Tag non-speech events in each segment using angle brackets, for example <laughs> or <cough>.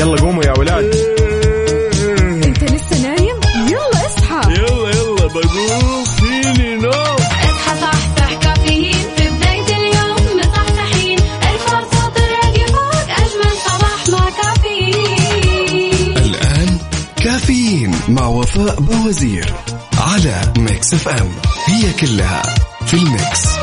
يلا قوموا يا ولاد. انت لسه نايم؟ يلا اصحى. يلا يلا بقوم فيني نوم. اصحى صحصح كافيين. في بداية اليوم مصحصحين. الفرصة تراك فوق أجمل صباح مع كافيين. الآن كافيين مع وفاء باوزير على Mix FM. هي كلها في ال Mix.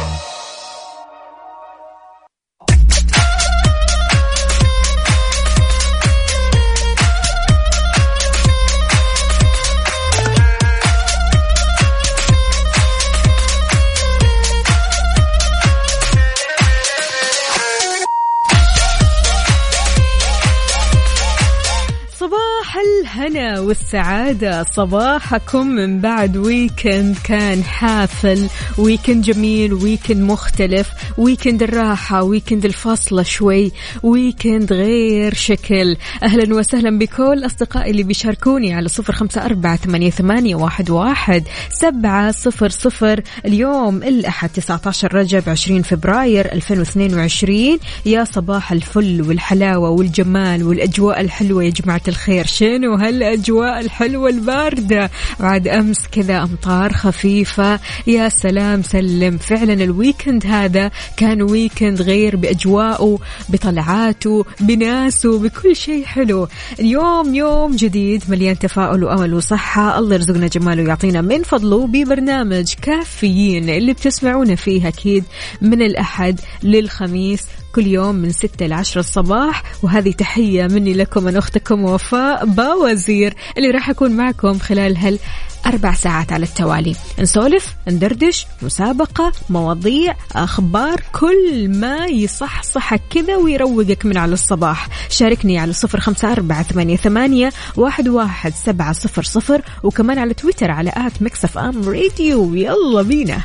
الهنا والسعادة صباحكم من بعد weekend كان حافل. weekend جميل weekend مختلف. weekend الراحة weekend الفاصلة شوي. weekend غير شكل. أهلا وسهلا بكل أصدقائي اللي بيشاركوني على صفر خمسة أربعة ثمانية, واحد سبعة صفر صفر. اليوم الأحد 19 رجب 20 فبراير 2022 يا صباح الفل والحلاوة والجمال والأجواء الحلوة يا جماعة الخير. شنو هالأجواء؟ الحلوة الباردة. بعد أمس كذا أمطار خفيفة. يا سلام سلم. فعلا ال weekend هذا كان weekend غير بأجواءه بطلعاته بناسه بكل شيء حلو. اليوم يوم جديد مليان تفاؤل وأمل وصحة. الله يرزقنا جماله ويعطينا من فضله ببرنامج كافيين اللي بتسمعونا فيه أكيد من الأحد للخميس كل يوم من 6 ل 10 الصباح. وهذه تحية مني لكم من أختكم وفاء باوزير اللي راح أكون معكم خلال هال أربع ساعات على التوالي. نسولف ندردش مسابقة مواضيع أخبار كل ما يصحصحك كذا ويروقك من على الصباح. شاركني على صفر خمسة أربعة ثمانية, ثمانية واحد, واحد سبعة صفر صفر. وكمان على تويتر على آت مكسف أم راديو. يلا بينا.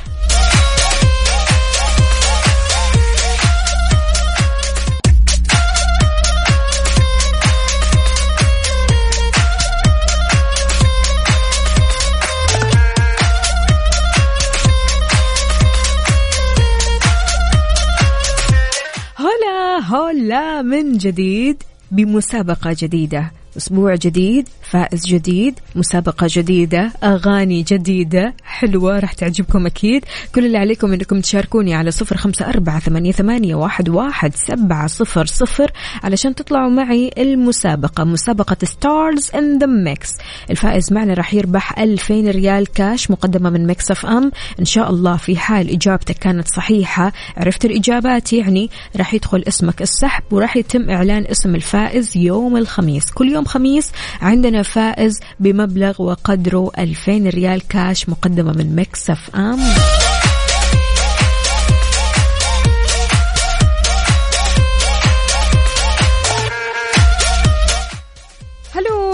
هلا من جديد بمسابقة جديدة. أسبوع جديد فائز جديد مسابقة جديدة أغاني جديدة حلوة راح تعجبكم أكيد. كل اللي عليكم أنكم تشاركوني على صفر خمسة أربعة ثمانية, ثمانية واحد, واحد سبعة صفر صفر علشان تطلعوا معي المسابقة مسابقة Stars in the Mix الفائز معنا راح يربح 2000 ريال كاش مقدمة من Mix FM إن شاء الله في حال إجابتك كانت صحيحة عرفت الإجابات يعني راح يدخل اسمك السحب وراح يتم إعلان اسم الفائز يوم الخميس. كل يوم خميس عندنا فائز بمبلغ وقدره 2000 ريال كاش مقدمة من Mix FM.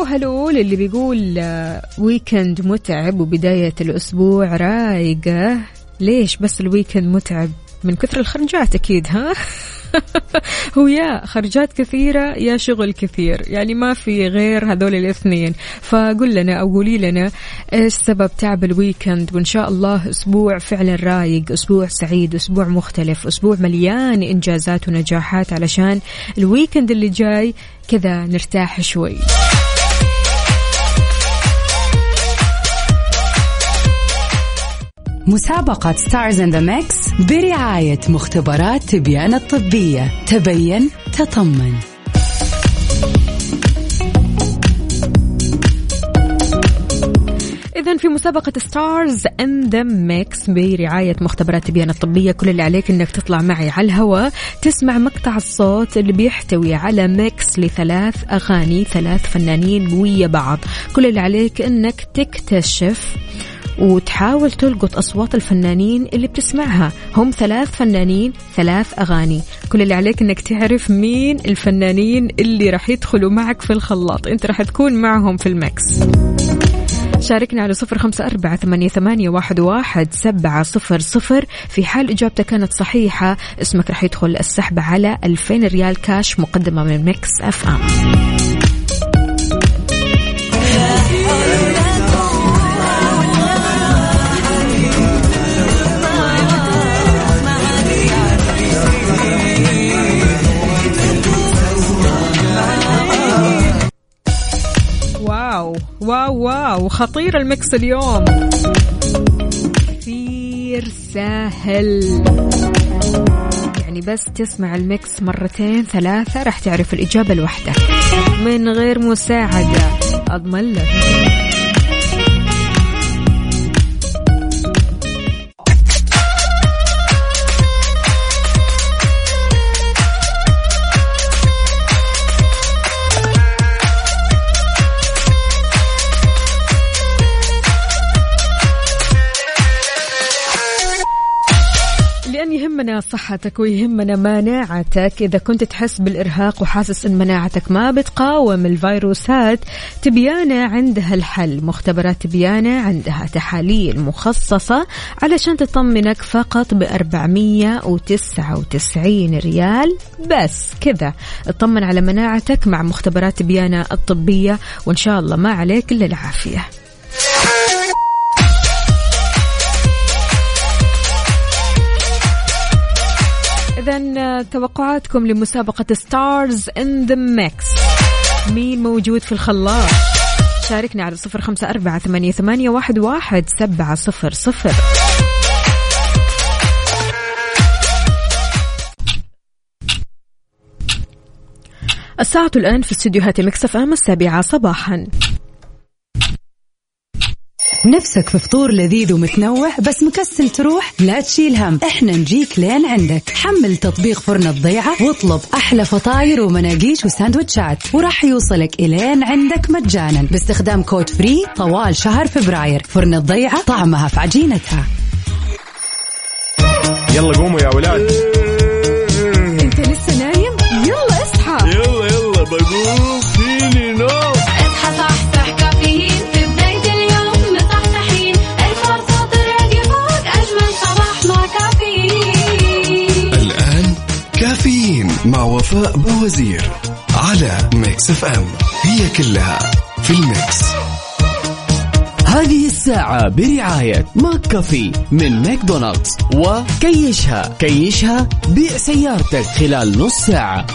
هلو للي بيقول آه، weekend متعب وبداية الأسبوع رايقة. ليش بس ال weekend متعب؟ من كثر الخرجات أكيد ها؟ <laughs> هو يا خرجات كثيرة يا شغل كثير. يعني ما في غير هذول الاثنين. فقل لنا أو قولي لنا إيش سبب تعب ال weekend؟ وإن شاء الله أسبوع فعلا رايق أسبوع سعيد أسبوع مختلف أسبوع مليان إنجازات ونجاحات علشان ال weekend اللي جاي كذا نرتاح شوي. مسابقة Stars in the Mix برعاية مختبرات تبيان الطبية. تبين تطمن. إذا في مسابقة Stars in the Mix برعاية مختبرات تبيان الطبية. كل اللي عليك إنك تطلع معي على الهواء تسمع مقطع الصوت اللي بيحتوي على mix لثلاث أغاني ثلاث فنانين ويا بعض. كل اللي عليك إنك تكتشف وتحاول تلقط أصوات الفنانين اللي بتسمعها. هم ثلاث فنانين ثلاث أغاني. كل اللي عليك أنك تعرف مين الفنانين اللي راح يدخلوا معك في الخلاط. أنت راح تكون معهم في ال mix شاركنا على صفر خمسة أربعة ثمانية, ثمانية واحد, واحد سبعة صفر صفر. في حال إجابتك كانت صحيحة اسمك راح يدخل السحب على ألفين ريال كاش مقدمة من Mix FM. Wow خطير ال mix اليوم. كثير سهل. يعني بس تسمع ال mix مرتين ثلاثة راح تعرف الإجابة لوحدك من غير مساعدة. أضمن لك. يهمنا صحتك ويهمنا مناعتك. إذا كنت تحس بالإرهاق وحاسس أن مناعتك ما بتقاوم الفيروسات تبيانة عندها الحل. مختبرات تبيانة عندها تحاليل مخصصة علشان تطمنك فقط ب 499 ريال بس. كذا اطمن على مناعتك مع مختبرات تبيانة الطبية. وإن شاء الله ما عليك إلا العافية. إذا توقعاتكم لمسابقة Stars in the Mix مين موجود في الخلاط؟ شاركنا على صفر خمسة أربعة ثمانية, ثمانية واحد, واحد سبعة صفر صفر. الساعة الآن في استديوهات Mix FM السابعة صباحا. نفسك في فطور لذيذ ومتنوع بس مكسل تروح؟ لا تشيل هم إحنا نجيك لين عندك. حمل تطبيق فرن الضيعة واطلب أحلى فطاير ومناقيش وساندوتشات وراح يوصلك إلين عندك مجانا. باستخدام code free طوال شهر فبراير. فرن الضيعة طعمها في عجينتها. يلا قوموا يا ولاد. أنت لسه نايم؟ يلا اصحى. يلا يلا بقوم. وفاء باوزير على Mix FM. هي كلها في ال Mix. هذه الساعة برعاية McCafé من ماكدونالدز وكيشها كيشها بيع سيارتك خلال نص ساعة.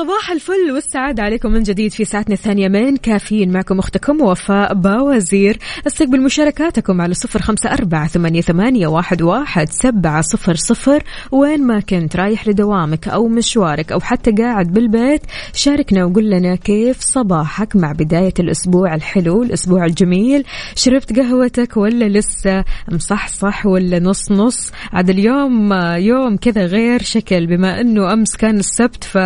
صباح الفل والسعادة عليكم من جديد في ساعتنا الثانية من كافيين. معكم أختكم وفاء باوزير. استقبل مشاركاتكم على صفر خمسة أربعة ثمانية, واحد سبعة صفر صفر. وين ما كنت رايح لدوامك أو مشوارك أو حتى قاعد بالبيت شاركنا وقول لنا كيف صباحك مع بداية الأسبوع الحلو الأسبوع الجميل. شربت قهوتك ولا لسه؟ مصحصح ولا نص نص؟ عاد اليوم يوم كذا غير شكل بما أنه أمس كان السبت ف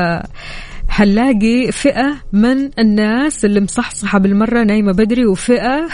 حنلاقي فئة من الناس اللي مصحصحة بالمرة نايمة بدري وفئة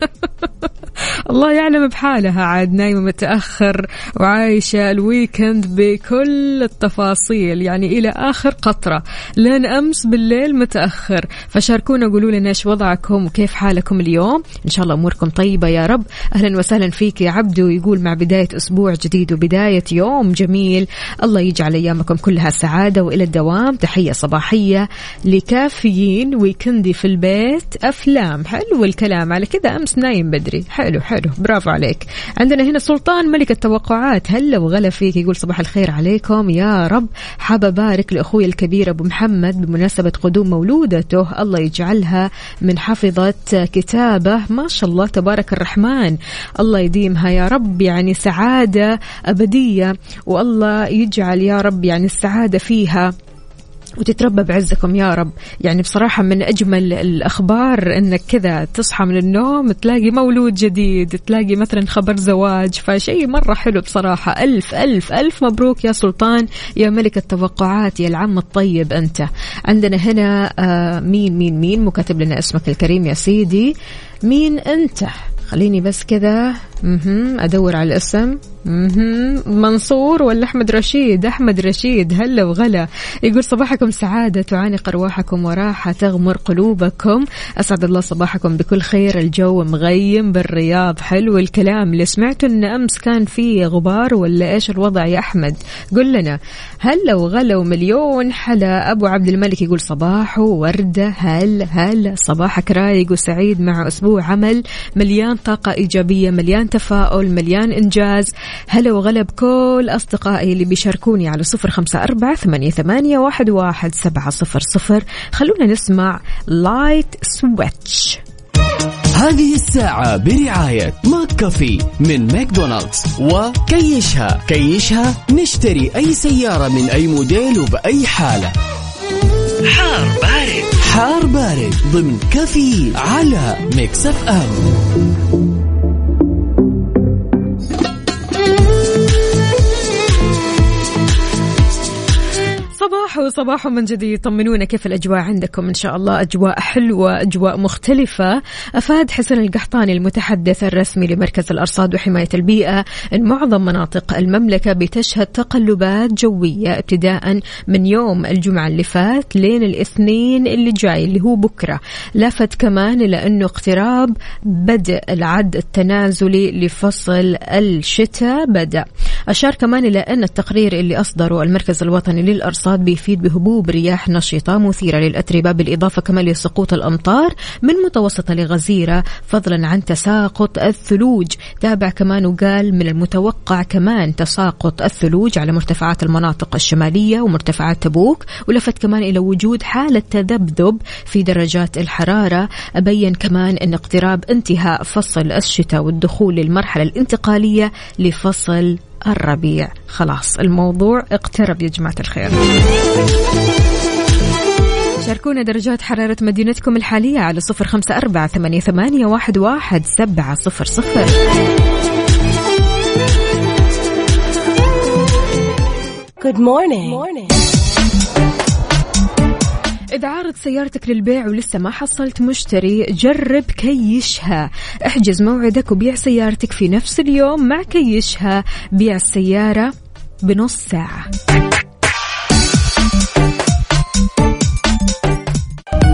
<laughs> الله يعلم بحالها. عاد نايمة متأخر وعايشة الويكند بكل التفاصيل يعني إلى آخر قطرة. لين أمس بالليل متأخر. فشاركونا قولوا لنا إيش وضعكم وكيف حالكم اليوم. إن شاء الله أموركم طيبة يا رب. أهلا وسهلا فيك يا عبدو. يقول مع بداية أسبوع جديد وبداية يوم جميل. الله يجعل أيامكم كلها سعادة وإلى الدوام. تحية صباحية لكافيين ويكندي في البيت. أفلام حلو الكلام. على كذا أمس نايم بدري. حلو. حلو برافو عليك. عندنا هنا سلطان ملك التوقعات. هلا وغلا فيك. يقول صباح الخير عليكم. يا رب حاب أبارك لأخوي الكبير أبو محمد بمناسبة قدوم مولودته. الله يجعلها من حفظة كتابه. ما شاء الله تبارك الرحمن. الله يديمها يا رب. يعني سعادة أبدية. والله يجعل يا رب يعني السعادة فيها وتتربى بعزكم يا رب. يعني بصراحة من أجمل الأخبار أنك كذا تصحى من النوم تلاقي مولود جديد تلاقي مثلا خبر زواج فشيء مرة حلو بصراحة. ألف ألف ألف مبروك يا سلطان يا ملك التوقعات يا العم الطيب أنت. عندنا هنا آه مين مين مين؟ مكاتب لنا اسمك الكريم يا سيدي. مين أنت؟ خليني بس كذا. مهم. أدور على الاسم. مهم. منصور ولا أحمد رشيد؟ أحمد رشيد هلا وغلا. يقول صباحكم سعادة تعانق أرواحكم وراحة تغمر قلوبكم. أسعد الله صباحكم بكل خير الجو مغيم بالرياض. حلو الكلام. اللي سمعتوا أن أمس كان في غبار ولا إيش الوضع يا أحمد؟ قل لنا. هلا وغلا ومليون حلا. أبو عبد الملك يقول صباحه وردة هل هل صباحك رايق وسعيد مع أسبوع عمل؟ مليان طاقة إيجابية مليان مليان تفاؤل مليان إنجاز. هلا وغلا بكل أصدقائي اللي بيشاركوني على صفر خمسة أربعة ثمانية, ثمانية واحد, واحد سبعة صفر صفر. خلونا نسمع Light Switch هذه الساعة برعاية McCafé من ماكدونالدز وكيشها. كيشها نشتري أي سيارة من أي موديل وبأي حالة. حار بارد. حار بارد ضمن كافيين على Mix FM. صباح وصباح من جديد. طمنونا كيف الأجواء عندكم. إن شاء الله أجواء حلوة أجواء مختلفة. أفاد حسن القحطاني المتحدث الرسمي لمركز الأرصاد وحماية البيئة أن معظم مناطق المملكة بتشهد تقلبات جوية ابتداء من يوم الجمعة اللي فات لين الاثنين اللي جاي اللي هو بكرة. لافت كمان إلى أنه اقتراب بدء العد التنازلي لفصل الشتاء بدأ. أشار كمان إلى أن التقرير اللي أصدره المركز الوطني للأرصاد بيفيد بهبوب رياح نشطة مثيرة للأتربة بالإضافة كمان لسقوط الأمطار من متوسطة لغزيرة فضلا عن تساقط الثلوج. تابع كمان وقال من المتوقع كمان تساقط الثلوج على مرتفعات المناطق الشمالية ومرتفعات تبوك ولفت كمان إلى وجود حالة تذبذب في درجات الحرارة. أبين كمان أن اقتراب انتهاء فصل الشتاء والدخول للمرحلة الانتقالية لفصل الربيع خلاص الموضوع اقترب يا جماعة الخير شاركونا درجات حرارة مدينتكم الحالية على صفر خمسة أربعة ثمانية, ثمانية واحد, واحد سبعة صفر صفر Good morning. morning. إذا عارض سيارتك للبيع ولسه ما حصلت مشتري جرب كيشها. احجز موعدك وبيع سيارتك في نفس اليوم مع كيشها. بيع السيارة بنص ساعة.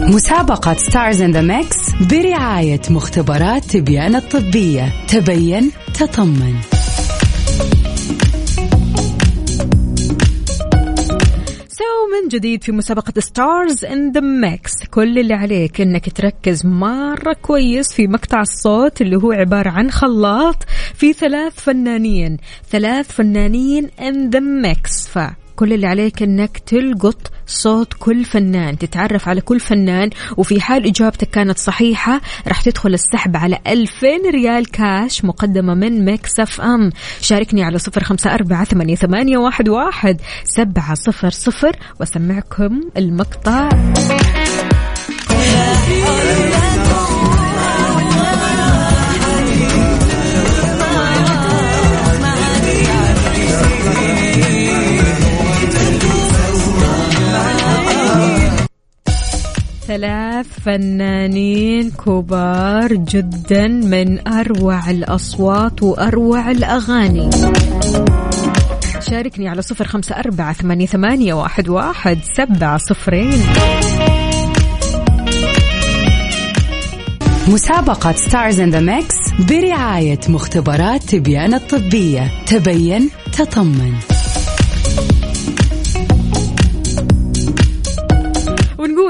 مسابقة Stars in the Mix برعاية مختبرات تبيان الطبية. تبين تطمن. من جديد في مسابقة Stars in the Mix كل اللي عليك إنك تركز مرة كويس في مقطع الصوت اللي هو عبارة عن خلاط في ثلاث فنانين. ثلاث فنانين in the Mix فكل اللي عليك إنك تلقط صوت كل فنان تتعرف على كل فنان وفي حال إجابتك كانت صحيحة راح تدخل السحب على 2000 ريال كاش مقدمة من Mix FM. شاركني على صفر خمسة أربعة ثمانية, ثمانية واحد, واحد سبعة صفر صفر وأسمعكم المقطع. ثلاث فنانين كبار جدا من أروع الأصوات وأروع الأغاني. شاركني على صفر خمسة أربعة ثمانية, ثمانية واحد, واحد سبعة صفرين. مسابقة Stars in the Mix برعاية مختبرات تبيان الطبية. تبين تطمن.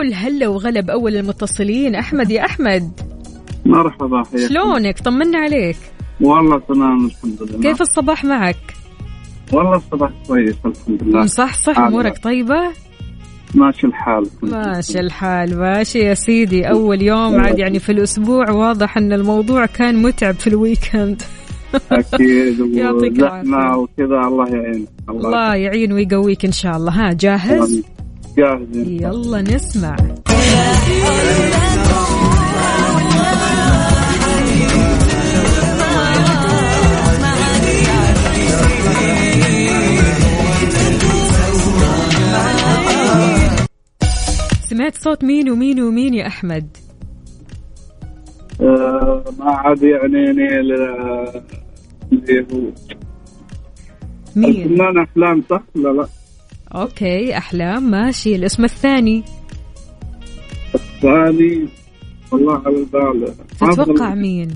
ونقول هلا وغلب أول المتصلين. أحمد يا أحمد. مرحبا حياك شلونك؟ طمنا عليك. والله تمام الحمد لله. كيف الصباح معك؟ والله الصباح كويس الحمد لله. صح صح حال. أمورك طيبة؟ ماشي الحال. ماشي الحال ماشي يا سيدي. أول يوم عاد يعني في الأسبوع واضح أن الموضوع كان متعب في الويكند. <laughs> أكيد يعطيك وزحمه العافية. وكذا الله يعين. الله يعين ويقويك إن شاء الله. ها جاهز؟ جاهزين يلا نسمع. سمعت صوت مين ومين ومين يا أحمد؟ آه ما عاد يعنيني اللي هو. مين؟ الفنان أحلام صح؟ ولا لا؟ أوكي أحلام ماشي. الاسم الثاني. الثاني والله على البال. تتوقع مين؟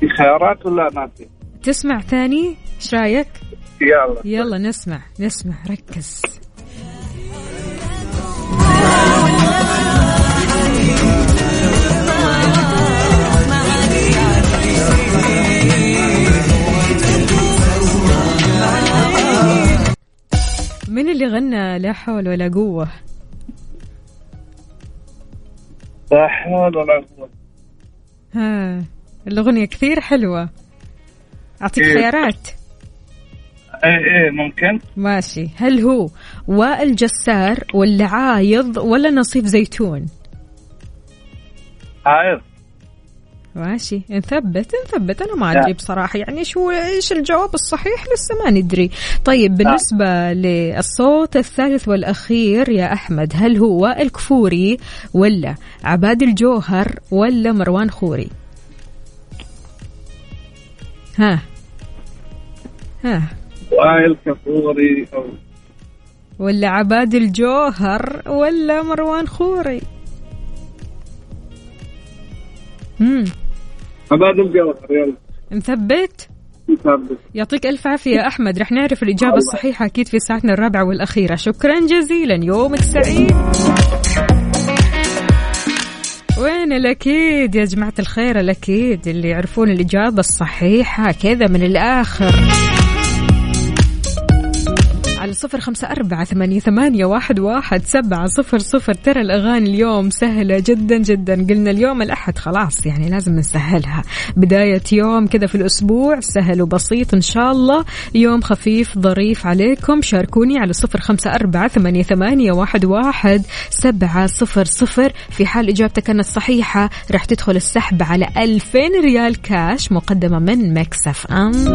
في خيارات ولا ما في؟ تسمع ثاني؟ إيش رأيك؟ يلا. يلا نسمع نسمع ركز. غنى لا حول ولا قوة. لا حول ولا قوة. ها الأغنية كثير حلوة. أعطيك إيه. خيارات. إيه إيه ممكن. ماشي. هل هو وائل جسار ولا عايض ولا نصيف زيتون؟ عايز ماشي. نثبت نثبت. أنا ما. أدري بصراحة. يعني شو إيش الجواب الصحيح؟ لسه ما ندري. طيب بالنسبة للصوت الثالث والأخير يا أحمد هل هو وائل كفوري ولا عباد الجوهر ولا مروان خوري؟ ها. ها. وائل كفوري ولا عباد الجوهر ولا مروان خوري؟ امم عباد الجوهر يلا. مثبت؟ نثبت يعطيك ألف عافية يا أحمد. رح نعرف الإجابة الصحيحة أكيد في ساعتنا الرابعة والأخيرة. شكرا جزيلا. يومك سعيد وين الأكيد يا جماعة الخير؟ الأكيد اللي يعرفون الإجابة الصحيحة كذا من الآخر. على صفر خمسة أربعة ثمانية, ثمانية واحد, واحد سبعة صفر صفر. ترى الأغاني اليوم سهلة جدا جدا. قلنا اليوم الأحد خلاص يعني لازم نسهلها. بداية يوم كذا في الأسبوع سهل وبسيط إن شاء الله. يوم خفيف ظريف عليكم. شاركوني على صفر خمسة أربعة ثمانية, ثمانية واحد, واحد سبعة صفر صفر. في حال إجابتك كانت صحيحة راح تدخل السحب على ألفين ريال كاش مقدمة من Mix FM.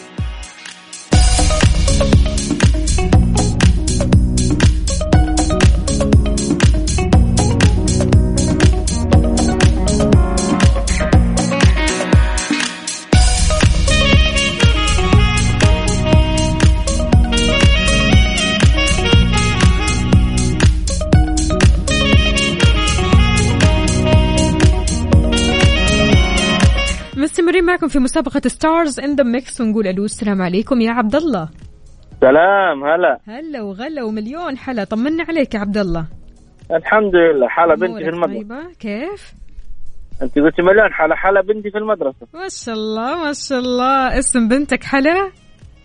معكم في مسابقة Stars in the Mix ونقول ألو السلام عليكم يا عبد الله سلام هلا. هلا وغلا ومليون حلا طمنا عليك يا عبد الله الحمد لله. حلا بنتي في المدرسة. طيبة؟ كيف؟ أنت قلتي مليون حلا حلا بنتي في المدرسة. ما شاء الله ما شاء الله. اسم بنتك حلا؟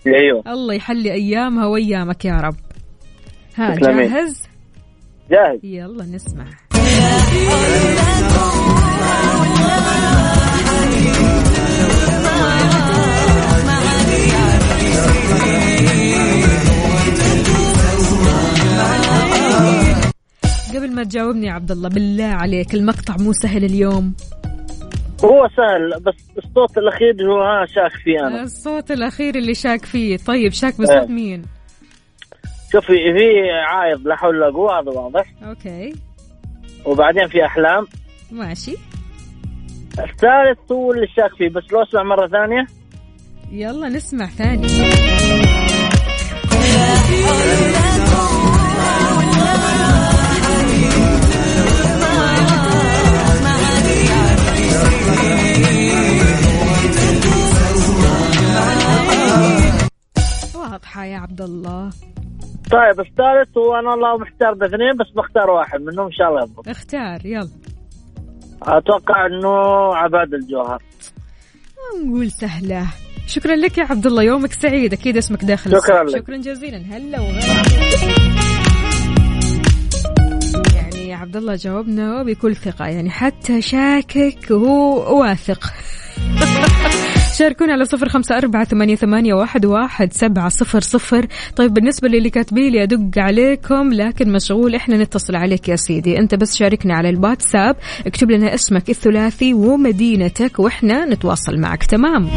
أيوه. الله يحلي أيامها وأيامك يا رب. ها تسلمين. جاهز؟ جاهز. يلا نسمع. ما تجاوبني يا عبد الله بالله عليك المقطع مو سهل اليوم. هو سهل بس الصوت الأخير هو ها شاك فيه أنا. الصوت الأخير اللي شاك فيه. طيب شاك بصوت إيه. مين؟ شوفي في عايض لا حول ولا قوة هذا واضح. أوكي. وبعدين في أحلام. ماشي. الثالث هو اللي شاك فيه بس لو اسمع مرة ثانية. يلا نسمع ثاني. واضحة يا عبد الله. طيب الثالث هو أنا والله محتار باثنين بس بختار واحد منهم إن شاء الله يضبط. اختار يلا. أتوقع إنه عباد الجوهر. نقول سهلة. شكرا لك يا عبد الله يومك سعيد أكيد اسمك داخل شكراً. لك. شكرا جزيلا. هلا يعني يا عبد الله جاوبنا بكل ثقة يعني حتى شاكك وهو واثق. <laughs> شاركونا على صفر خمسة أربعة ثمانية, ثمانية واحد, واحد سبعة صفر صفر. طيب بالنسبة للي كاتبين لي أدق عليكم لكن مشغول إحنا نتصل عليك يا سيدي. أنت بس شاركنا على الواتساب اكتب لنا اسمك الثلاثي ومدينتك وإحنا نتواصل معك. تمام.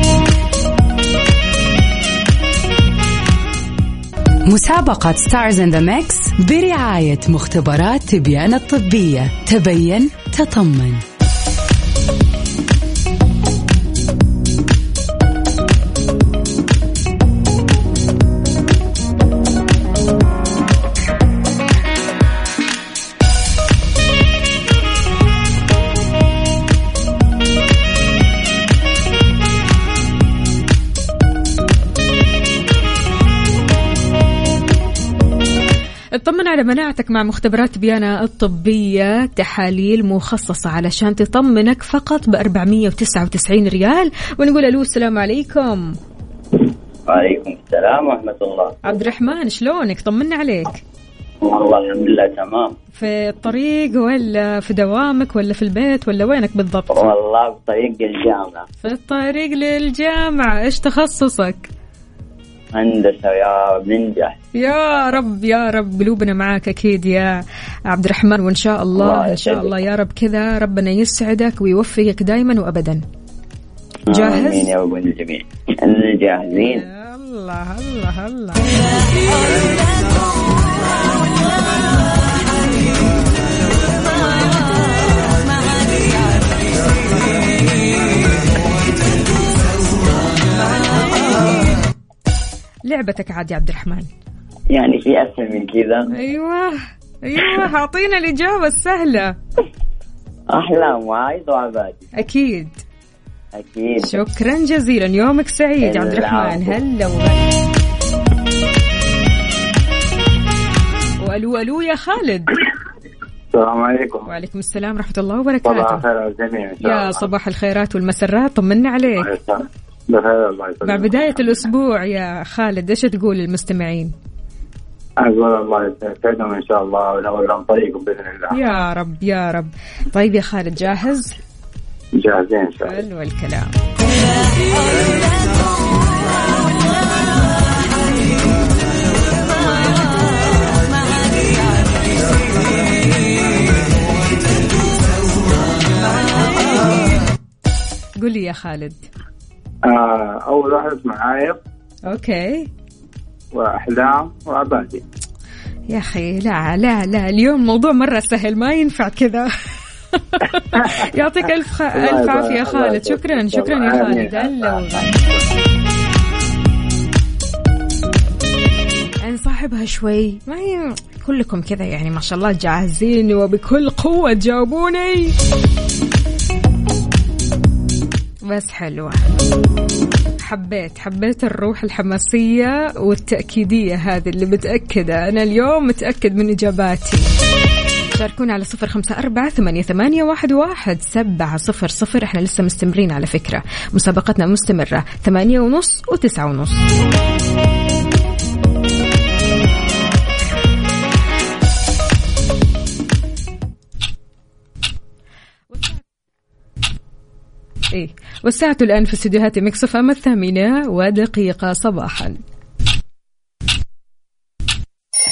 مسابقة Stars in the Mix برعاية مختبرات تبيان الطبية. تبين تطمن. طمن على مناعتك مع مختبرات بيانا الطبية. تحاليل مخصصة علشان تطمنك فقط ب 499 ريال. ونقول ألو السلام عليكم. وعليكم السلام ورحمة الله. عبد الرحمن شلونك؟ طمنا عليك. والله الحمد لله تمام. في الطريق ولا في دوامك ولا في البيت ولا وينك بالضبط؟ والله بطريق الجامعة. في الطريق للجامعة. إيش تخصصك؟ هندسة يا رب ننجح يا رب يا رب قلوبنا معاك أكيد يا عبد الرحمن وإن شاء الله الله إن شاء. الله يا رب كذا ربنا يسعدك ويوفقك دائما وابدا. جاهز؟ يا رب الجميع. جاهزين الله الله الله. لعبتك عاد يا عبد الرحمن؟ يعني في أسهل من كذا. أيوه أيوه أعطينا الإجابة السهلة. أحلام وعايد وعبادي أكيد. أكيد. شكرا جزيلا يومك سعيد يا عبد الرحمن. هلا وغلا. وألو ألو يا خالد. السلام عليكم. وعليكم السلام ورحمة الله صباح وبركاته الخير على الجميع يا صباح الخيرات والمسرات طمنا عليك. الله يسلمك. مع بداية الأسبوع يا خالد إيش تقول للمستمعين؟ أقول الله يسعدهم إن شاء الله وينور لهم طريقهم بإذن الله. يا رب يا رب. طيب يا خالد جاهز؟ جاهزين إن شاء الله. حلو الكلام. قل لي يا خالد. آه أول واحد اسمه عايض أوكي. وأحلام وعبادي يا أخي لا لا لا اليوم موضوع مرة سهل ما ينفع كذا. <laughs> يعطيك ألف خ... ألف عافية خالد. شكرا. شكرا يا. خالد. هلا وغلا. يعني صاحبها شوي. ما هي كلكم كذا يعني ما شاء الله جاهزين وبكل قوة تجاوبوني بس حلوة. حبيت حبيت الروح الحماسية والتأكيدية هذه اللي متأكدة. أنا اليوم متأكد من إجاباتي. شاركونا على صفر خمسة أربعة ثمانية, ثمانية واحد, واحد سبعة صفر صفر. إحنا لسه مستمرين على فكرة. مسابقتنا مستمرة. ثمانية ونص وتسعة ونص. إيه. والساعة الآن في استديوهات Mix FM الثامنة ودقيقة صباحا.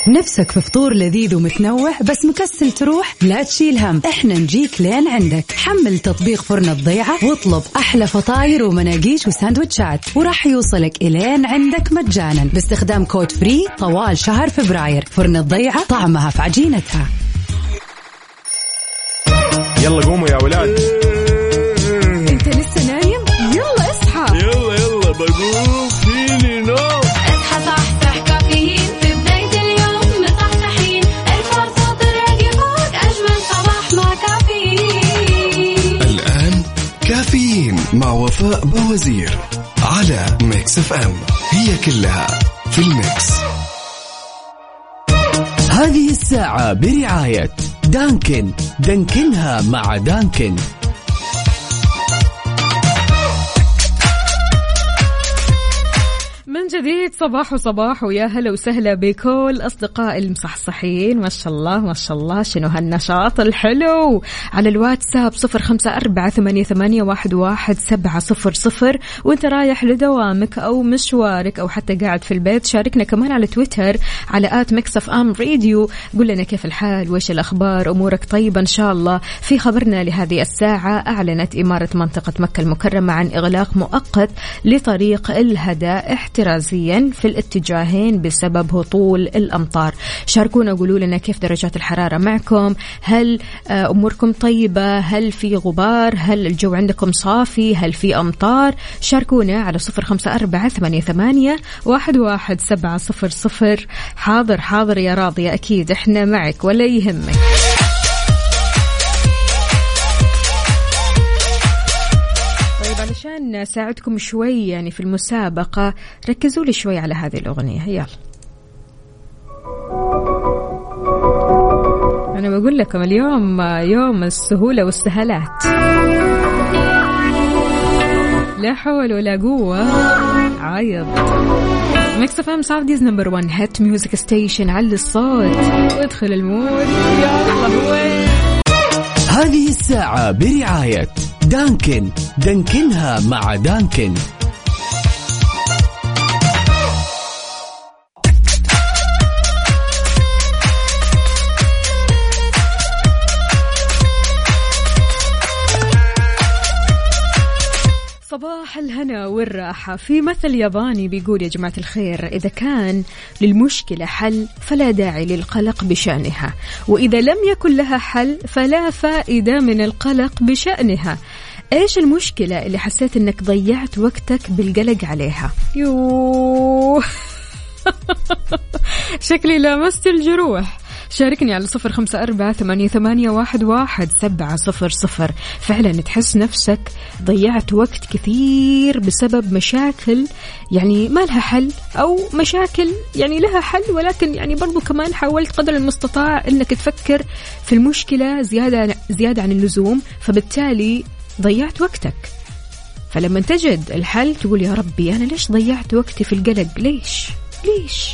نفسك في فطور لذيذ ومتنوع بس مكسل تروح؟ لا تشيل هم إحنا نجيك لين عندك. حمل تطبيق فرن الضيعة واطلب أحلى فطاير ومناقيش وساندوتشات وراح يوصلك إلين عندك مجانا باستخدام كود free طوال شهر فبراير. فرن الضيعة طعمها في عجينتها. يلا قوموا يا ولاد. مع وفاء باوزير على Mix FM. هي كلها في ال Mix. هذه الساعة برعاية دانكن. دانكنها مع دانكن. من جديد صباح وصباح ويا هلا وسهلا بكل أصدقاء المصحصحين. ما شاء الله ما شاء الله شنو هالنشاط الحلو؟ على الواتساب صفر خمسة أربعة ثمانية, ثمانية واحد, واحد سبعة صفر صفر. وانت رايح لدوامك أو مشوارك أو حتى قاعد في البيت شاركنا كمان على تويتر على آت مكسف أم راديو قول لنا كيف الحال وإيش الأخبار أمورك طيبة إن شاء الله. في خبرنا لهذه الساعة أعلنت إمارة منطقة مكة المكرمة عن إغلاق مؤقت لطريق الهدى احترازيا في الاتجاهين بسبب هطول الأمطار. شاركونا قولوا لنا كيف درجات الحرارة معكم؟ هل آه، أموركم طيبة؟ هل في غبار؟ هل الجو عندكم صافي؟ هل في أمطار؟ شاركونا على صفر خمسة أربعة ثمانية, ثمانية واحد, واحد سبعة صفر صفر. حاضر حاضر يا راضية أكيد إحنا معك ولا يهمك. علشان نساعدكم شوي يعني في المسابقة ركزوا لي شوي على هذه الأغنية. يلا. أنا بقول لكم اليوم يوم السهولة والسهلات. لا حول ولا قوة. عايض. Mix FM Saudi's number 1 hit music station علي الصوت. وادخل ال mood. يلا وين؟ هذه الساعة برعاية Dunkin. Dunkin ها مع Dunkin. صباح الهنا والراحة. في مثل ياباني بيقول يا جماعة الخير إذا كان للمشكلة حل فلا داعي للقلق بشأنها وإذا لم يكن لها حل فلا فائدة من القلق بشأنها. إيش المشكلة اللي حسيت إنك ضيعت وقتك بالقلق عليها؟ يوه. <laughs> شكلي لامست الجروح. شاركني على صفر خمسة أربعة ثمانية, ثمانية واحد, واحد سبعة صفر صفر. فعلا تحس نفسك ضيعت وقت كثير بسبب مشاكل يعني ما لها حل أو مشاكل يعني لها حل ولكن يعني برضو كمان حاولت قدر المستطاع أنك تفكر في المشكلة زيادة, زيادة عن اللزوم فبالتالي ضيعت وقتك. فلما تجد الحل تقول يا ربي أنا ليش ضيعت وقتي في القلق؟ ليش؟ ليش؟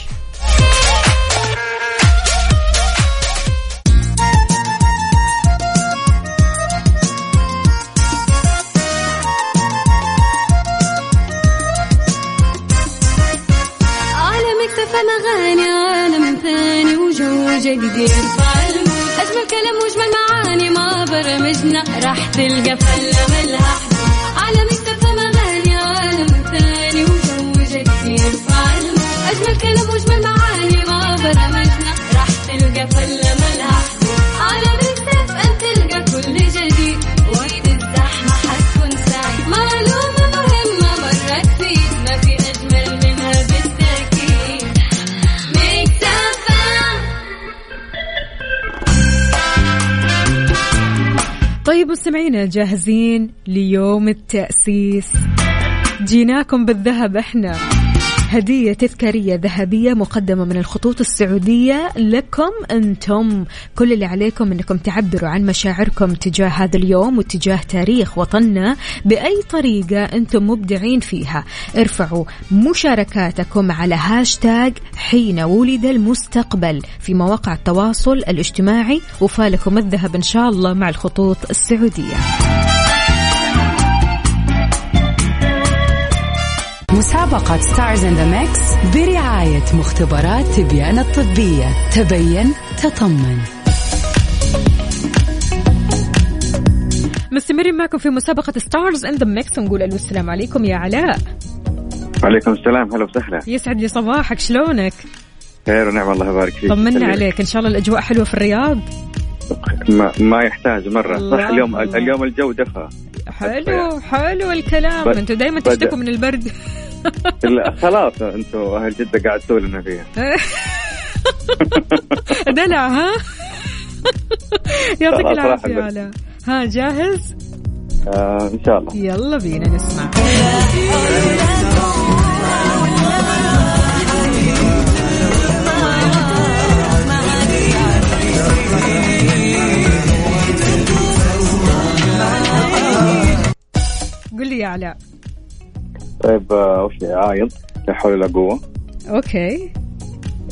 وجو جديد. يرفع ال mood أجمل كلام وأجمل معاني مع برامجنا. راح تلقى حدود. على Mix FM اغاني عالم ثاني وجو جديد. أجمل كلام وأجمل معاني مع برامجنا. راح تلقى فلة ملها طيب مستمعينا جاهزين ليوم التأسيس. جيناكم بالذهب إحنا. هدية تذكارية ذهبية مقدمة من الخطوط السعودية لكم أنتم. كل اللي عليكم أنكم تعبروا عن مشاعركم تجاه هذا اليوم وتجاه تاريخ وطننا بأي طريقة أنتم مبدعين فيها. ارفعوا مشاركاتكم على هاشتاج حين ولد المستقبل في مواقع التواصل الاجتماعي وفالكم الذهب إن شاء الله مع الخطوط السعودية. مسابقة Stars in the Mix برعاية مختبرات تبيان الطبية. تبين تطمن. مستمرين معكم في مسابقة Stars in the Mix ونقول ألو السلام عليكم يا علاء. وعليكم السلام. هلا وسهلا. يسعد لي صباحك. شلونك؟ خير ونعم الله يبارك فيك. طمنا. عليك. إن شاء الله الأجواء حلوة في الرياض؟ ما, ما يحتاج مرة. الله. صح اليوم الله. اليوم الجو دفى. حلو حلو الكلام. أنتوا دائما. تشتكوا من البرد. <laughs> <laughs> لا، خلاص أنتم أهل جدة قاعد لنا فيها. <laughs> دلع ها؟ يعطيك العافية. علاء. ها جاهز؟ آه إن شاء الله. يلا بينا نسمع. قل لي يا علاء. طيب آه، اول شيء عايض لا حول ولا قوة. أوكي.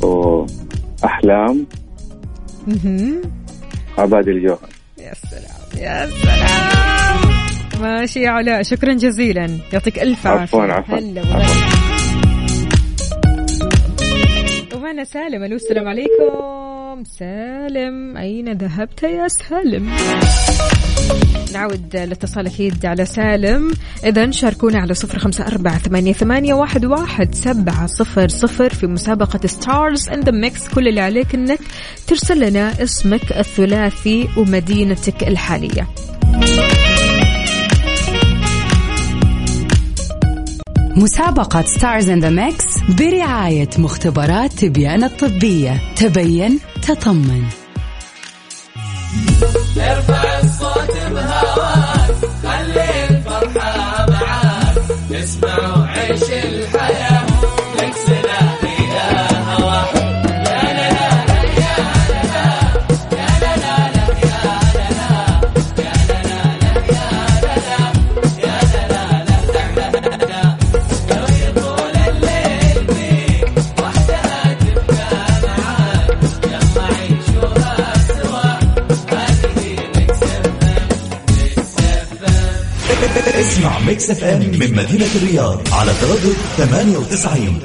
واحلام مهم. عبادي الجوهر. يا سلام يا سلام. ماشي يا علاء شكرا جزيلا. يعطيك ألف عافية. عفواً، عفواً. ومعنا سالم. ألو السلام عليكم. سالم أين ذهبت يا سالم؟ نعود الاتصال أكيد على سالم. اذا شاركونا على صفر خمسة أربعة ثمانية, ثمانية واحد, واحد سبعة صفر صفر في مسابقة Stars in the Mix كل اللي عليك إنك ترسل لنا اسمك الثلاثي ومدينتك الحالية. مسابقة Stars in the Mix برعاية مختبرات تبيان الطبية. تبين تطمن. Oh, FM من مدينة الرياض على تردد 98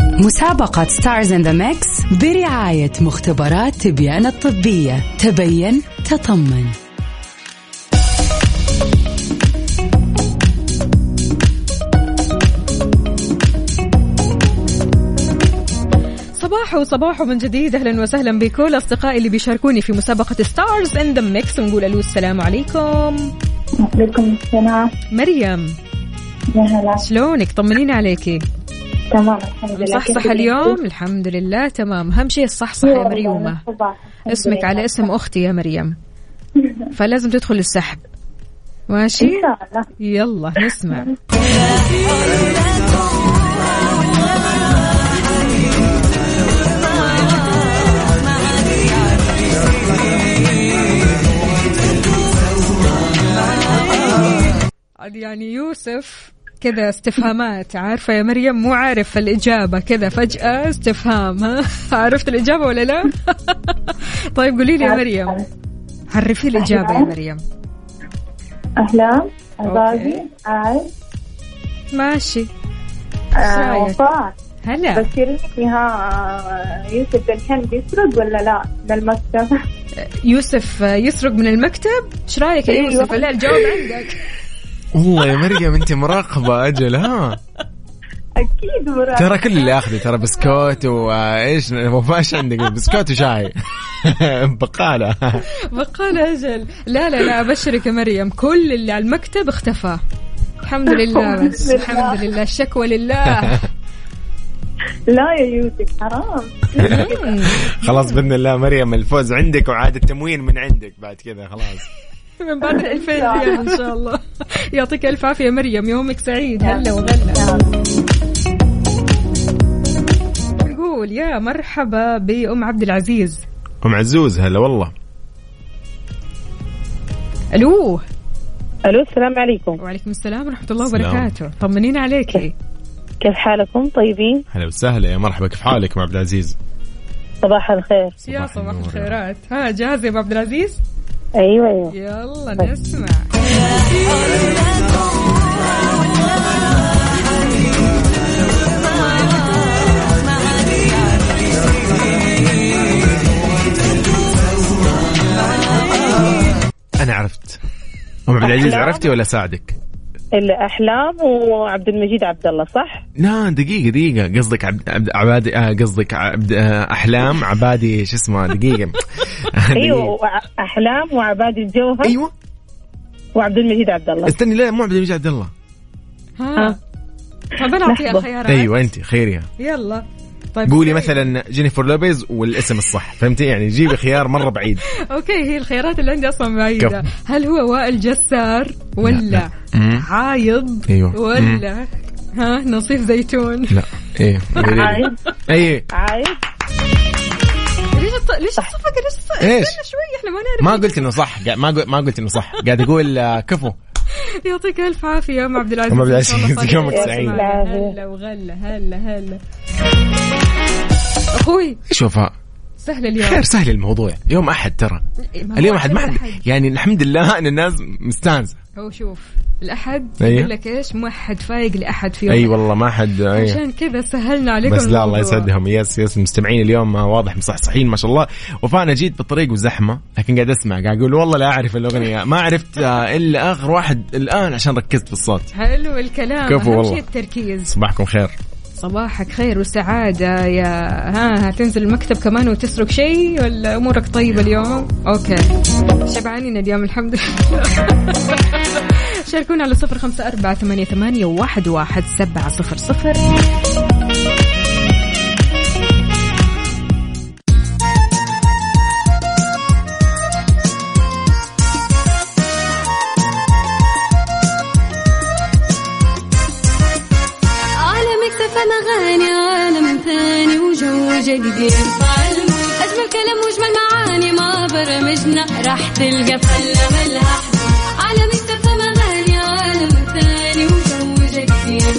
مسابقة Stars in the Mix برعاية مختبرات تبيان الطبية. تبين تطمن. صباح وصباح من جديد. أهلا وسهلا بكل أصدقائي اللي بيشاركوني في مسابقة Stars in the Mix ونقول ألو السلام عليكم. عليكم السلام. مريم يا هلا. شلونك؟ طمنيني عليكي. تمام الحمد لله. صح صح اليوم؟ الحمد لله تمام. أهم شيء الصح صح يا مريومة. اسمك على اسم أختي يا مريم. <laughs> فلازم تدخل السحب. ماشي؟ يلا نسمع. <laughs> يعني يوسف كذا استفهامات عارفة يا مريم؟ مو عارف الإجابة كذا فجأة استفهام ها؟ <laughs> عرفت الإجابة ولا لا؟ <laughs> طيب قولي لي يا مريم. عرفي الإجابة يا مريم. احلام عبادي عايز ماشي. آه،؟ وفاء. هلا. بشرني فيها يوسف الحين بيسرق ولا لا؟ للمكتب. يوسف يسرق من المكتب؟ إيش رأيك يا أيوة. يوسف؟ لا الجواب عندك. <laughs> والله يا مريم أنت مراقبة أجل ها؟ أكيد مراد ترى كل اللي اخذه ترى بسكوت وايش وفاش عندك؟ بسكوت وشاي. <laughs> بقالة. بقال أجل. لا لا لا أبشرك يا مريم. كل اللي على المكتب اختفى. الحمد <laughs> لله. بس الحمد لله. الحمد لله. الشكوى لله. <laughs> لا يا يوسف حرام. خلاص بإذن الله مريم الفوز عندك وعاد التموين من عندك بعد كذا خلاص. من بعد ال 2000 ريال إن شاء الله. يعطيك ألف عافية مريم. يومك سعيد. هلا وغلا. نقول يا مرحبا بأم عبد العزيز. أم عزوز هلا والله. ألو. ألو السلام عليكم. وعليكم السلام ورحمة الله. وبركاته. طمنينا عليكي. كيف حالكم؟ طيبين؟ هلا وسهلا. يا مرحبا. كيف حالك أم عبد العزيز؟ صباح الخير. يا صباح الخيرات. ها جاهزة يا ابو عبد العزيز؟ أيوه أيوه يلا نسمع أنا عرفت أم عبد العزيز. عرفتي ولا ساعدك؟ اللي احلام وعبد المجيد عبد الله صح؟ لا دقيقة دقيقة. قصدك عبد, عبد عبادي آه قصدك عبد آه أحلام عبادي شو اسمه دقيقة. <laughs> أيوه احلام وعبادي الجوهر. أيوه. وعبد المجيد عبد الله. استني لا مو عبد المجيد عبد الله. ها. طيب أنا أعطيها لحظة. الخيارات أيوه أنت خيريها. يلا. طيب قولي مثلا جينيفر لوبيز والاسم الصح فهمتي؟ يعني جيبي خيار مرة بعيد. <laughs> أوكي هي الخيارات اللي عندي أصلا بعيدة. هل هو وائل جسار ولا. عايض أيوة. ولا ها نصيف زيتون؟ لا. إيه. عايد إيه عايد ليش الط... ليش الصفقة؟ ليش؟ استنى شوي إحنا ما نعرف ما قلت إنه صح. ما قلت ما قلت إنه صح. قاعد أقول آه، كفو. يعطيك ألف عافية يا أم عبد العزيز. أم عبد العزيز، يومك. سعيد. هلا وغلا هلا هلا. أخوي. وفاء سهل اليوم. خير سهل الموضوع. يوم أحد ترى. ما هو اليوم أحد ما حد يعني الحمد لله إن الناس مستانسة. هو شوف الأحد أيوة. يقول لك إيش؟ مو أحد فايق لأحد في يوم. أي والله ما حد أي. عشان كذا سهلنا عليكم بس لا الله. يسعدهم. يس يس المستمعين اليوم واضح مصحصحين ما شاء الله. وفانا جيت بالطريق وزحمة لكن قاعد أسمع قاعد أقول والله لا أعرف الأغنية. ما عرفت آه، إلا آخر واحد الآن عشان ركزت في الصوت. حلو الكلام. كفو والله. التركيز. صباحكم خير. صباحك خير وسعادة يا ها هتنزل المكتب كمان وتسرق شيء ولا أمورك طيبة اليوم؟ أوكي. شبعانين اليوم الحمد لله. <laughs> شاركونا على صفر خمسة أربعة ثمانية, ثمانية واحد, واحد سبعة صفر صفر. جديد أجمل كلام واجمل معاني ما برمجنا. راح تلقى فلة ملها. عالم اكتفى اغاني عالم ثاني وجو جديد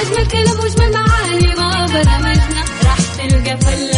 أجمل كلام واجمل معاني ما برمجنا. راح تلقى فلة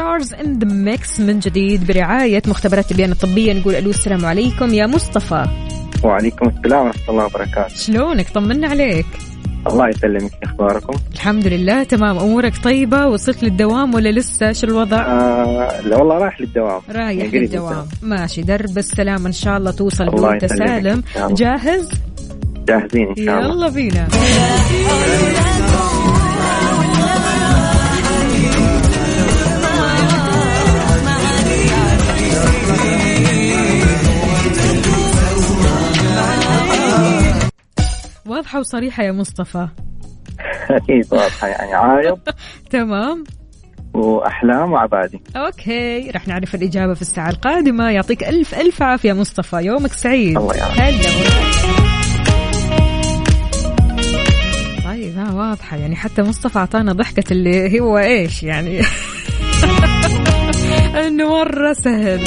Stars in the Mix من جديد برعاية مختبرات تبيان الطبية. نقول ألو السلام عليكم يا مصطفى. وعليكم السلام ورحمة الله وبركاته. شلونك؟ طمنا عليك. الله يسلمك أخباركم؟ الحمد لله تمام. أمورك طيبة؟ وصلت للدوام ولا لسه؟ شو الوضع؟ آه لا والله رايح للدوام. رايح يعني للدوام. ماشي درب السلام. إن شاء الله توصل وانت. سالم. جاهز؟ جاهزين إن شاء الله. يلا بينا. واضحة وصريحة يا مصطفى. <laughs> أكيد واضحة يعني عايض <laughs> تمام. وأحلام وعبادي. أوكي رح نعرف الإجابة في الساعة القادمة. يعطيك ألف ألف عافية مصطفى يومك سعيد. الله يعافيك. طيب ها واضحة. يعني حتى مصطفى أعطانا ضحكة اللي هو إيش يعني؟ <laughs> إنه مرة سهل.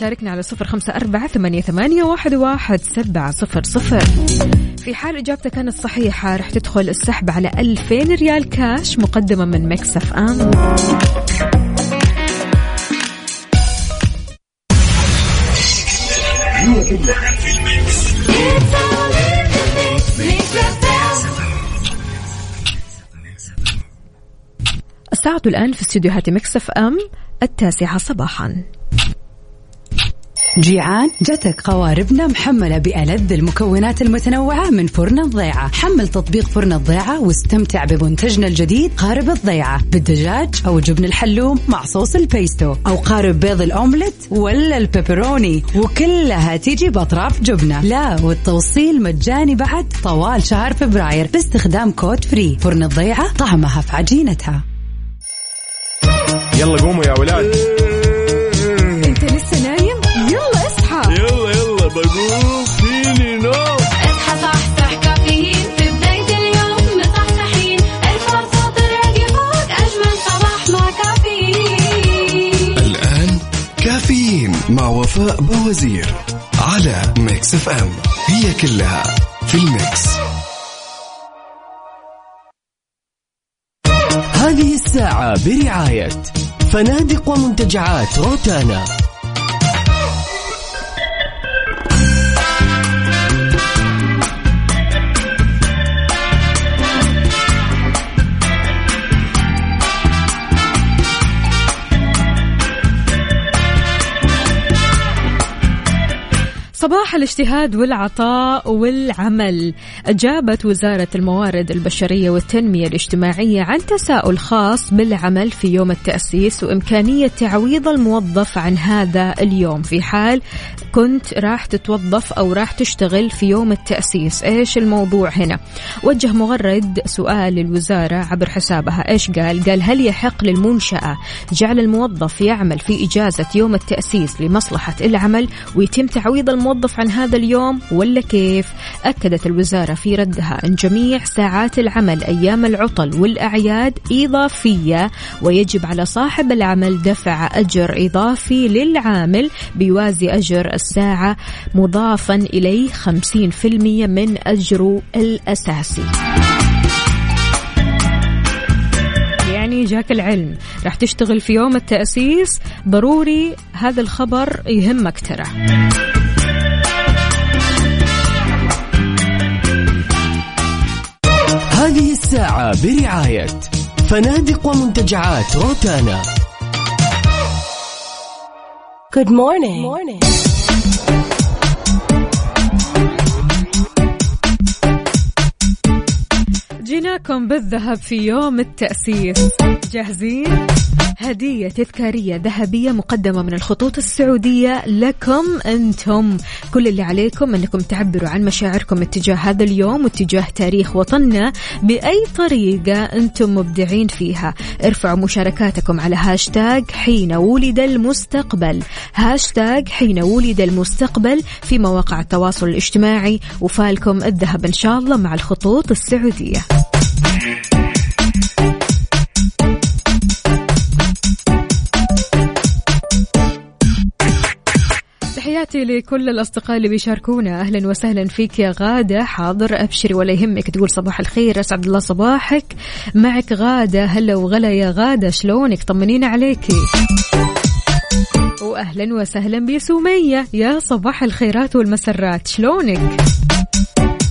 شاركنا على صفر خمسة أربعة ثمانية, ثمانية واحد, واحد سبعة صفر صفر. في حال إجابتك كانت صحيحة رح تدخل السحب على ألفين ريال كاش مقدمة من Mix FM الساعة الآن في استديوهات Mix FM التاسعة صباحا. جيعان جتك قواربنا محملة بألذ المكونات المتنوعة من فرن الضيعة. حمل تطبيق فرن الضيعة واستمتع بمنتجنا الجديد قارب الضيعة. بالدجاج أو جبن الحلوم مع صوص البيستو أو قارب بيض الأومليت ولا البيبروني. وكلها تيجي بأطراف جبنة. لا والتوصيل مجاني بعد طوال شهر فبراير باستخدام كود free. فرن الضيعة طعمها في عجينتها. يلا قوموا يا ولاد. مع وفاء بوازير على Mix FM هي كلها في ال Mix. هذه الساعة برعاية فنادق ومنتجعات روتانا. صباح الاجتهاد والعطاء والعمل. أجابت وزارة الموارد البشرية والتنمية الاجتماعية عن تساؤل خاص بالعمل في يوم التأسيس وإمكانية تعويض الموظف عن هذا اليوم. في حال كنت راح تتوظف أو راح تشتغل في يوم التأسيس إيش الموضوع هنا؟ وجه مغرد سؤال للوزارة عبر حسابها. إيش قال؟ قال هل يحق للمنشأة جعل الموظف يعمل في إجازة يوم التأسيس لمصلحة العمل ويتم تعويض الموظف عن هذا اليوم ولا كيف؟ أكدت الوزارة في ردها أن جميع ساعات العمل أيام العطل والأعياد إضافية ويجب على صاحب العمل دفع أجر إضافي للعامل بيوازي أجر الساعة مضافا إليه 50% من أجره الأساسي. يعني جاك العلم راح تشتغل في يوم التأسيس ضروري هذا الخبر يهمك ترى. هذه الساعة برعاية فنادق ومنتجعات روتانا Good morning. morning. جيناكم بالذهب في يوم التأسيس جاهزين؟ هدية تذكارية ذهبية مقدمة من الخطوط السعودية لكم أنتم. كل اللي عليكم أنكم تعبروا عن مشاعركم اتجاه هذا اليوم واتجاه تاريخ وطننا بأي طريقة أنتم مبدعين فيها. ارفعوا مشاركاتكم على هاشتاج حين ولد المستقبل. هاشتاج حين ولد المستقبل في مواقع التواصل الاجتماعي. وفالكم الذهب إن شاء الله مع الخطوط السعودية. تحياتي لكل الأصدقاء اللي بيشاركونا. أهلا وسهلا فيك يا غادة. حاضر أبشري ولا يهمك تقول صباح الخير. أسعد الله صباحك. معك غادة. هلا وغلا يا غادة. شلونك؟ طمنينا عليكي واهلا وسهلا بسميه يا صباح الخيرات والمسرات. شلونك؟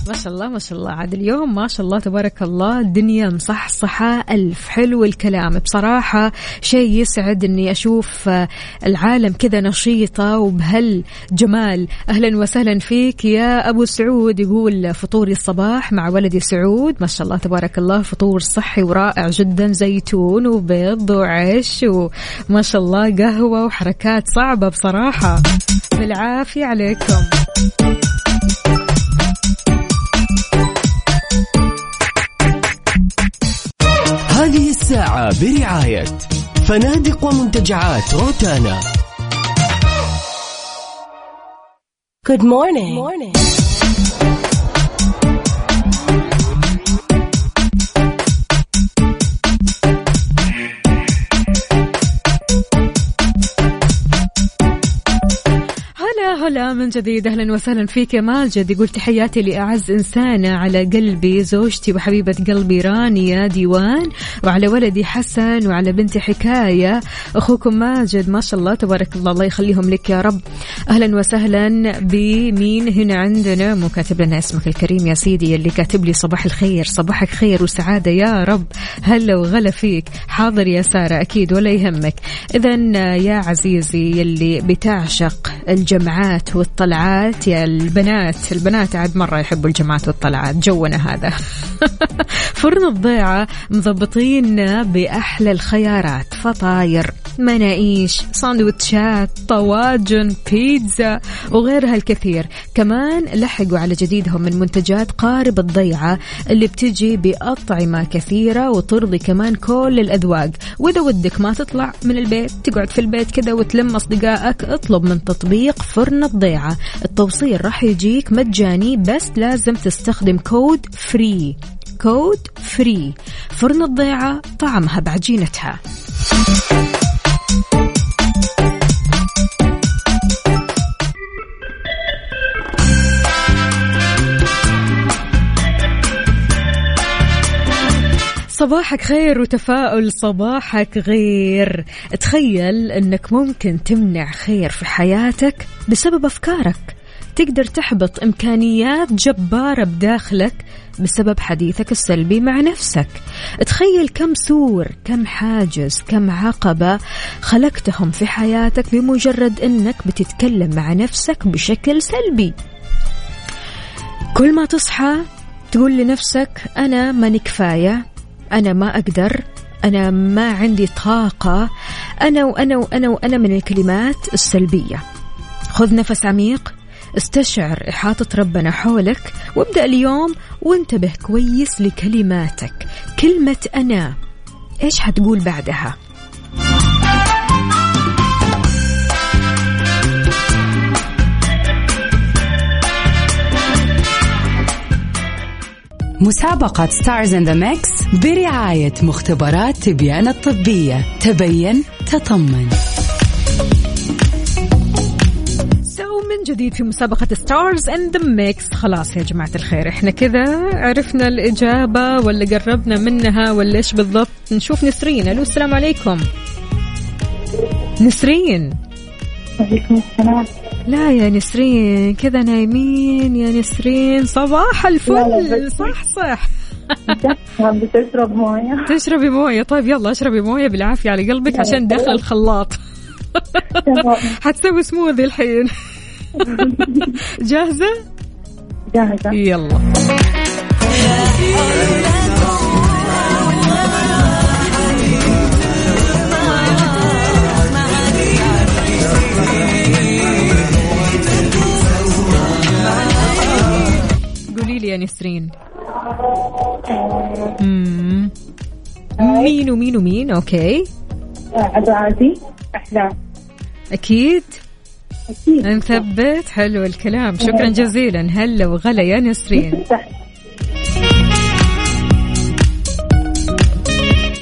ما شاء الله ما شاء الله. عاد اليوم ما شاء الله تبارك الله الدنيا مصحصحة ألف حلو الكلام. بصراحة شيء يسعد أني أشوف العالم كذا نشيطة وبهالجمال. أهلا وسهلا فيك يا أبو سعود يقول فطوري الصباح مع ولدي سعود. ما شاء الله تبارك الله فطور صحي ورائع جدا زيتون وبيض وعيش وما شاء الله قهوة وحركات صعبة بصراحة. بالعافية عليكم. هذه الساعة برعاية فنادق ومنتجعات روتانا Good morning. Good morning. هلا من جديد. أهلا وسهلا فيك يا ماجد. يقول تحياتي لأعز انسانه على قلبي زوجتي وحبيبة قلبي رانيا ديوان وعلى ولدي حسن وعلى بنتي حكاية. أخوكم ماجد ما شاء الله تبارك الله الله يخليهم لك يا رب. أهلا وسهلا بمين هنا عندنا؟ مو كاتب لنا اسمك الكريم يا سيدي اللي كاتب لي صباح الخير. صباحك خير وسعادة يا رب. هلا وغلا فيك. حاضر يا سارة أكيد ولا يهمك. اذا يا عزيزي يلي بتعشق الجمعات والطلعات. يا البنات البنات عاد مرة يحبوا الجمعات والطلعات. جونا هذا. <laughs> فرن الضيعة مضبطين بأحلى الخيارات. فطاير. مناقيش ساندويتشات طواجن بيتزا وغيرها الكثير. كمان لحقوا على جديدهم من منتجات قارب الضيعة اللي بتجي بأطعمة كثيرة وترضي كمان كل الأذواق. وإذا ودك ما تطلع من البيت تقعد في البيت كذا وتلم أصدقائك اطلب من تطبيق فرن الضيعة. التوصيل راح يجيك مجاني بس لازم تستخدم كود free. كود free. فرن الضيعة طعمها بعجينتها. صباحك خير وتفاؤل صباحك غير. تخيل إنك ممكن تمنع خير في حياتك بسبب أفكارك. تقدر تحبط إمكانيات جبارة بداخلك بسبب حديثك السلبي مع نفسك. تخيل كم سور كم حاجز كم عقبة خلقتهم في حياتك بمجرد إنك بتتكلم مع نفسك بشكل سلبي. كل ما تصحى تقول لنفسك أنا ماني كفاية أنا ما أقدر أنا ما عندي طاقة أنا وأنا وأنا وأنا من الكلمات السلبية. خذ نفس عميق استشعر إحاطة ربنا حولك وابدأ اليوم وانتبه كويس لكلماتك. كلمة أنا إيش حتقول بعدها؟ مسابقة Stars in the Mix برعاية مختبرات تبيان الطبية. تبين تطمن. جديد في مسابقة Stars in the Mix خلاص يا جماعة الخير إحنا كذا عرفنا الإجابة ولا قربنا منها ولا إيش بالضبط. نشوف نسرين. ألو السلام عليكم. نسرين. وعليكم السلام. لا يا نسرين كذا نايمين يا نسرين. صباح الفل. صح صح. <laughs> بتشرب موية. تشربي موية. طيب يلا اشربي موية بالعافية على قلبك عشان. داخل الخلاط. <laughs> حتسوي سموذي الحين. <laughs> جاهزة؟ جاهزة. يلا. قولي لي يا نسرين. مين ومين ومين؟ أوكي. عبد العزيز احلام أكيد. أكيد. نثبت حلو الكلام. شكرا جزيلا. هلا وغلا يا نسرين.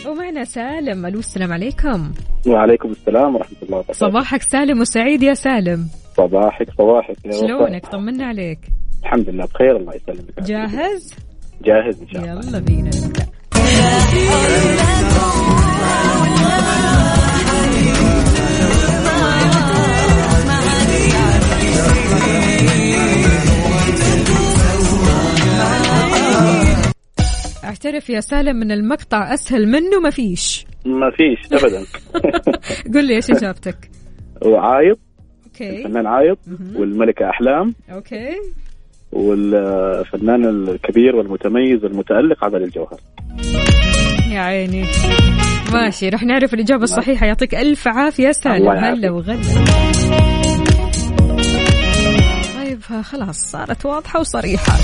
ومعنا سالم. ألو السلام عليكم. وعليكم السلام ورحمة الله وبركاته. صباحك سالم وسعيد يا سالم. صباحك صباحك. شلونك؟ طمنا عليك. الحمد لله بخير الله يسلمك. جاهز؟ جاهز إن شاء الله. يلا بينا نبدأ. اعترف يا سالم ان المقطع أسهل منه ما فيش. ما فيش أبدا. <laughs> قل لي إيش إجابتك؟ وعايض okay. الفنان عايض والملكة أحلام. okay. والفنان الكبير والمتميز والمتألق عبادي الجوهر. يا عيني. ماشي رح نعرف الإجابة الصحيحة. يعطيك ألف عافية سالم. هلا وغلا. طيب خلاص صارت واضحة وصريحة.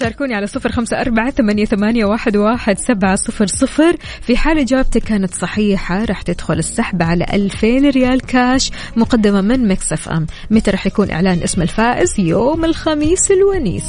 شاركوني على صفر خمسة أربعة ثمانية, واحد, واحد سبعة صفر صفر. في حال إجابتك كانت صحيحة راح تدخل السحب على ألفين ريال كاش مقدمة من Mix FM. متى راح يكون إعلان اسم الفائز؟ يوم الخميس الونيس.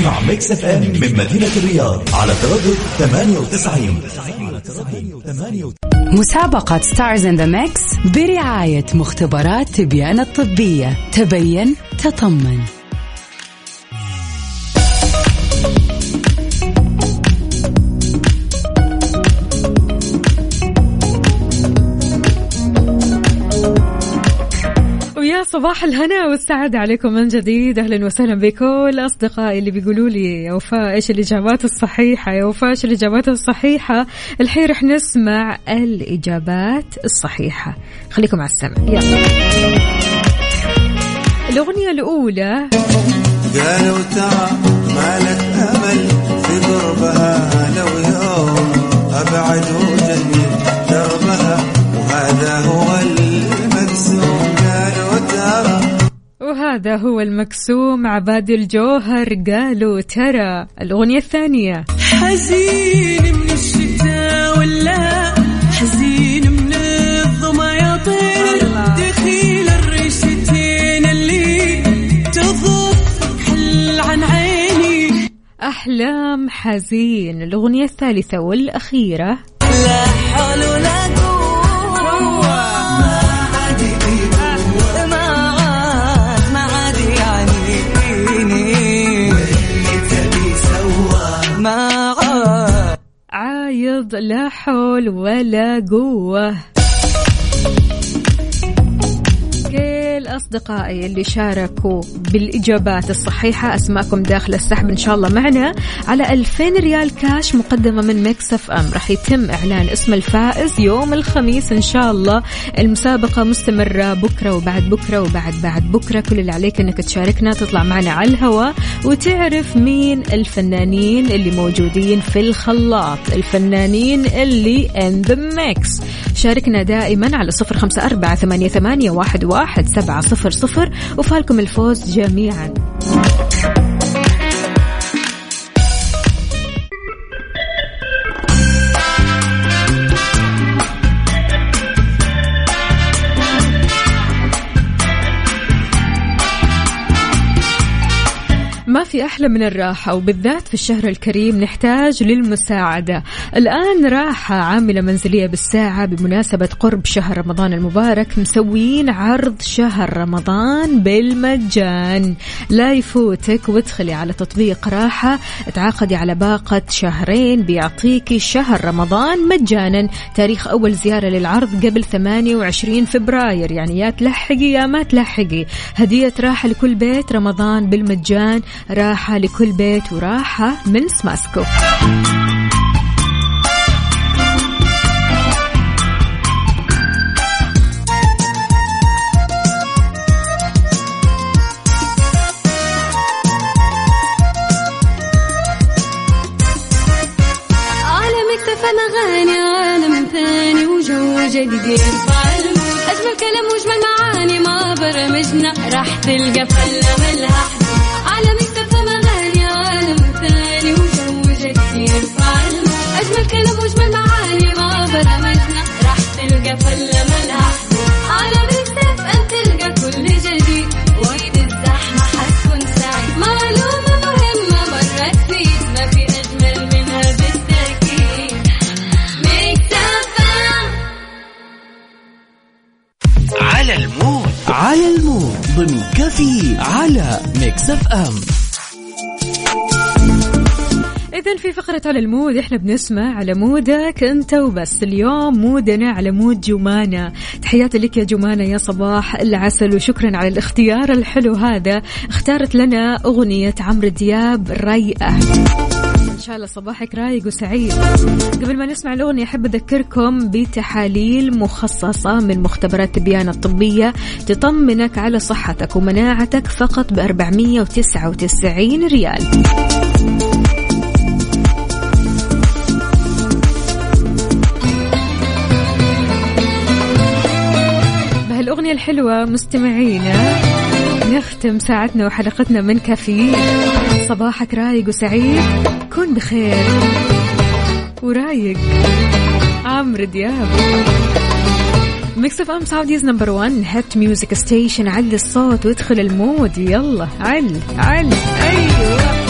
اسمع Mix FM من مدينة الرياض على تردد 98 مسابقة Stars in the Mix برعاية مختبرات تبيان الطبية. تبين تطمن. صباح الهنا والسعادة عليكم من جديد. أهلا وسهلا بكل أصدقائي اللي بيقولوا لي يا وفاء إيش الإجابات الصحيحة؟ يا وفاء إيش الإجابات الصحيحة؟ الحين رح نسمع الإجابات الصحيحة. خليكم على السمع. يلا. الأغنية الأولى. قالوا ما لك أمل في قربها لو يوم أبعد وجنن وهذا هو المكسوم عباد الجوهر قالوا ترى. الأغنية الثانية. حزين من الشتاء ولا حزين من الظمأ يا طير دخيل الريشتين اللي تضف حل عن عيني. أحلام حزين. الأغنية الثالثة والأخيرة. لا حول ولا قوة عايض لا حول ولا قوة. كل أصدقائي اللي شاركوا بالإجابات الصحيحة. أسماءكم داخل السحب إن شاء الله معنا. على 2000 ريال كاش مقدمة من مكسف أم. راح يتم إعلان اسم الفائز يوم الخميس إن شاء الله. المسابقة مستمرة بكرة وبعد بكرة وبعد بعد بكرة. كل اللي عليك إنك تشاركنا تطلع معنا على الهواء وتعرف مين الفنانين اللي موجودين في الخلاط. الفنانين اللي in the mix. شاركنا دائما على صفر خمسة أربعة ثمانية, ثمانية واحد, واحد سبعة صفر صفر وفالكم الفوز جميعا. في أحلى من الراحة وبالذات في الشهر الكريم نحتاج للمساعدة. الآن راحة عاملة منزلية بالساعة بمناسبة قرب شهر رمضان المبارك مسوين عرض شهر رمضان بالمجان. لا يفوتك وادخلي على تطبيق راحة تعاقدي على باقة شهرين بيعطيكي شهر رمضان مجانا. تاريخ أول زيارة للعرض قبل 28 فبراير يعني يا تلحقي يا ما تلحقي. هدية راحة لكل بيت رمضان بالمجان. راحة لكل بيت وراحة من سماسكو. جديد. أجمل كلام وأجمل معاني ما برمجنا راح تلقى فله ملها حدود عالم أجمل كلام وأجمل معاني ما برمجنا. راح تلقى فله ملها حدود عالم اكتفى أن تلقى كل جديد. وقت الزحمة؟ حتكون سعيد. معلومة مهمة مره تفيد. ما في أجمل منها بالتأكيد. Mix FM على ال mood. على ال mood. ضمن كفي على Mix FM في فقرة على ال mood إحنا بنسمع على mood ك أنت وبس. اليوم mood نا على mood جمانة. تحياتي لك يا جمانة يا صباح العسل وشكرا على الاختيار الحلو هذا. اختارت لنا أغنية عمرو دياب رايقة. إن شاء الله صباحك رايق وسعيد. قبل ما نسمع الأغنية أحب أذكركم بتحاليل مخصصة من مختبرات تبيان الطبية تطمنك على صحتك ومناعتك فقط ب 499 ريال. بهالأغنية الحلوة مستمعينا نختم ساعتنا وحلقتنا من كافيين صباحك رايق وسعيد. كن بخير. ورايق. عمرو دياب. Mix FM Saudi's number 1 hit music station علي الصوت وادخل ال mood. يلا علي علي أيوه.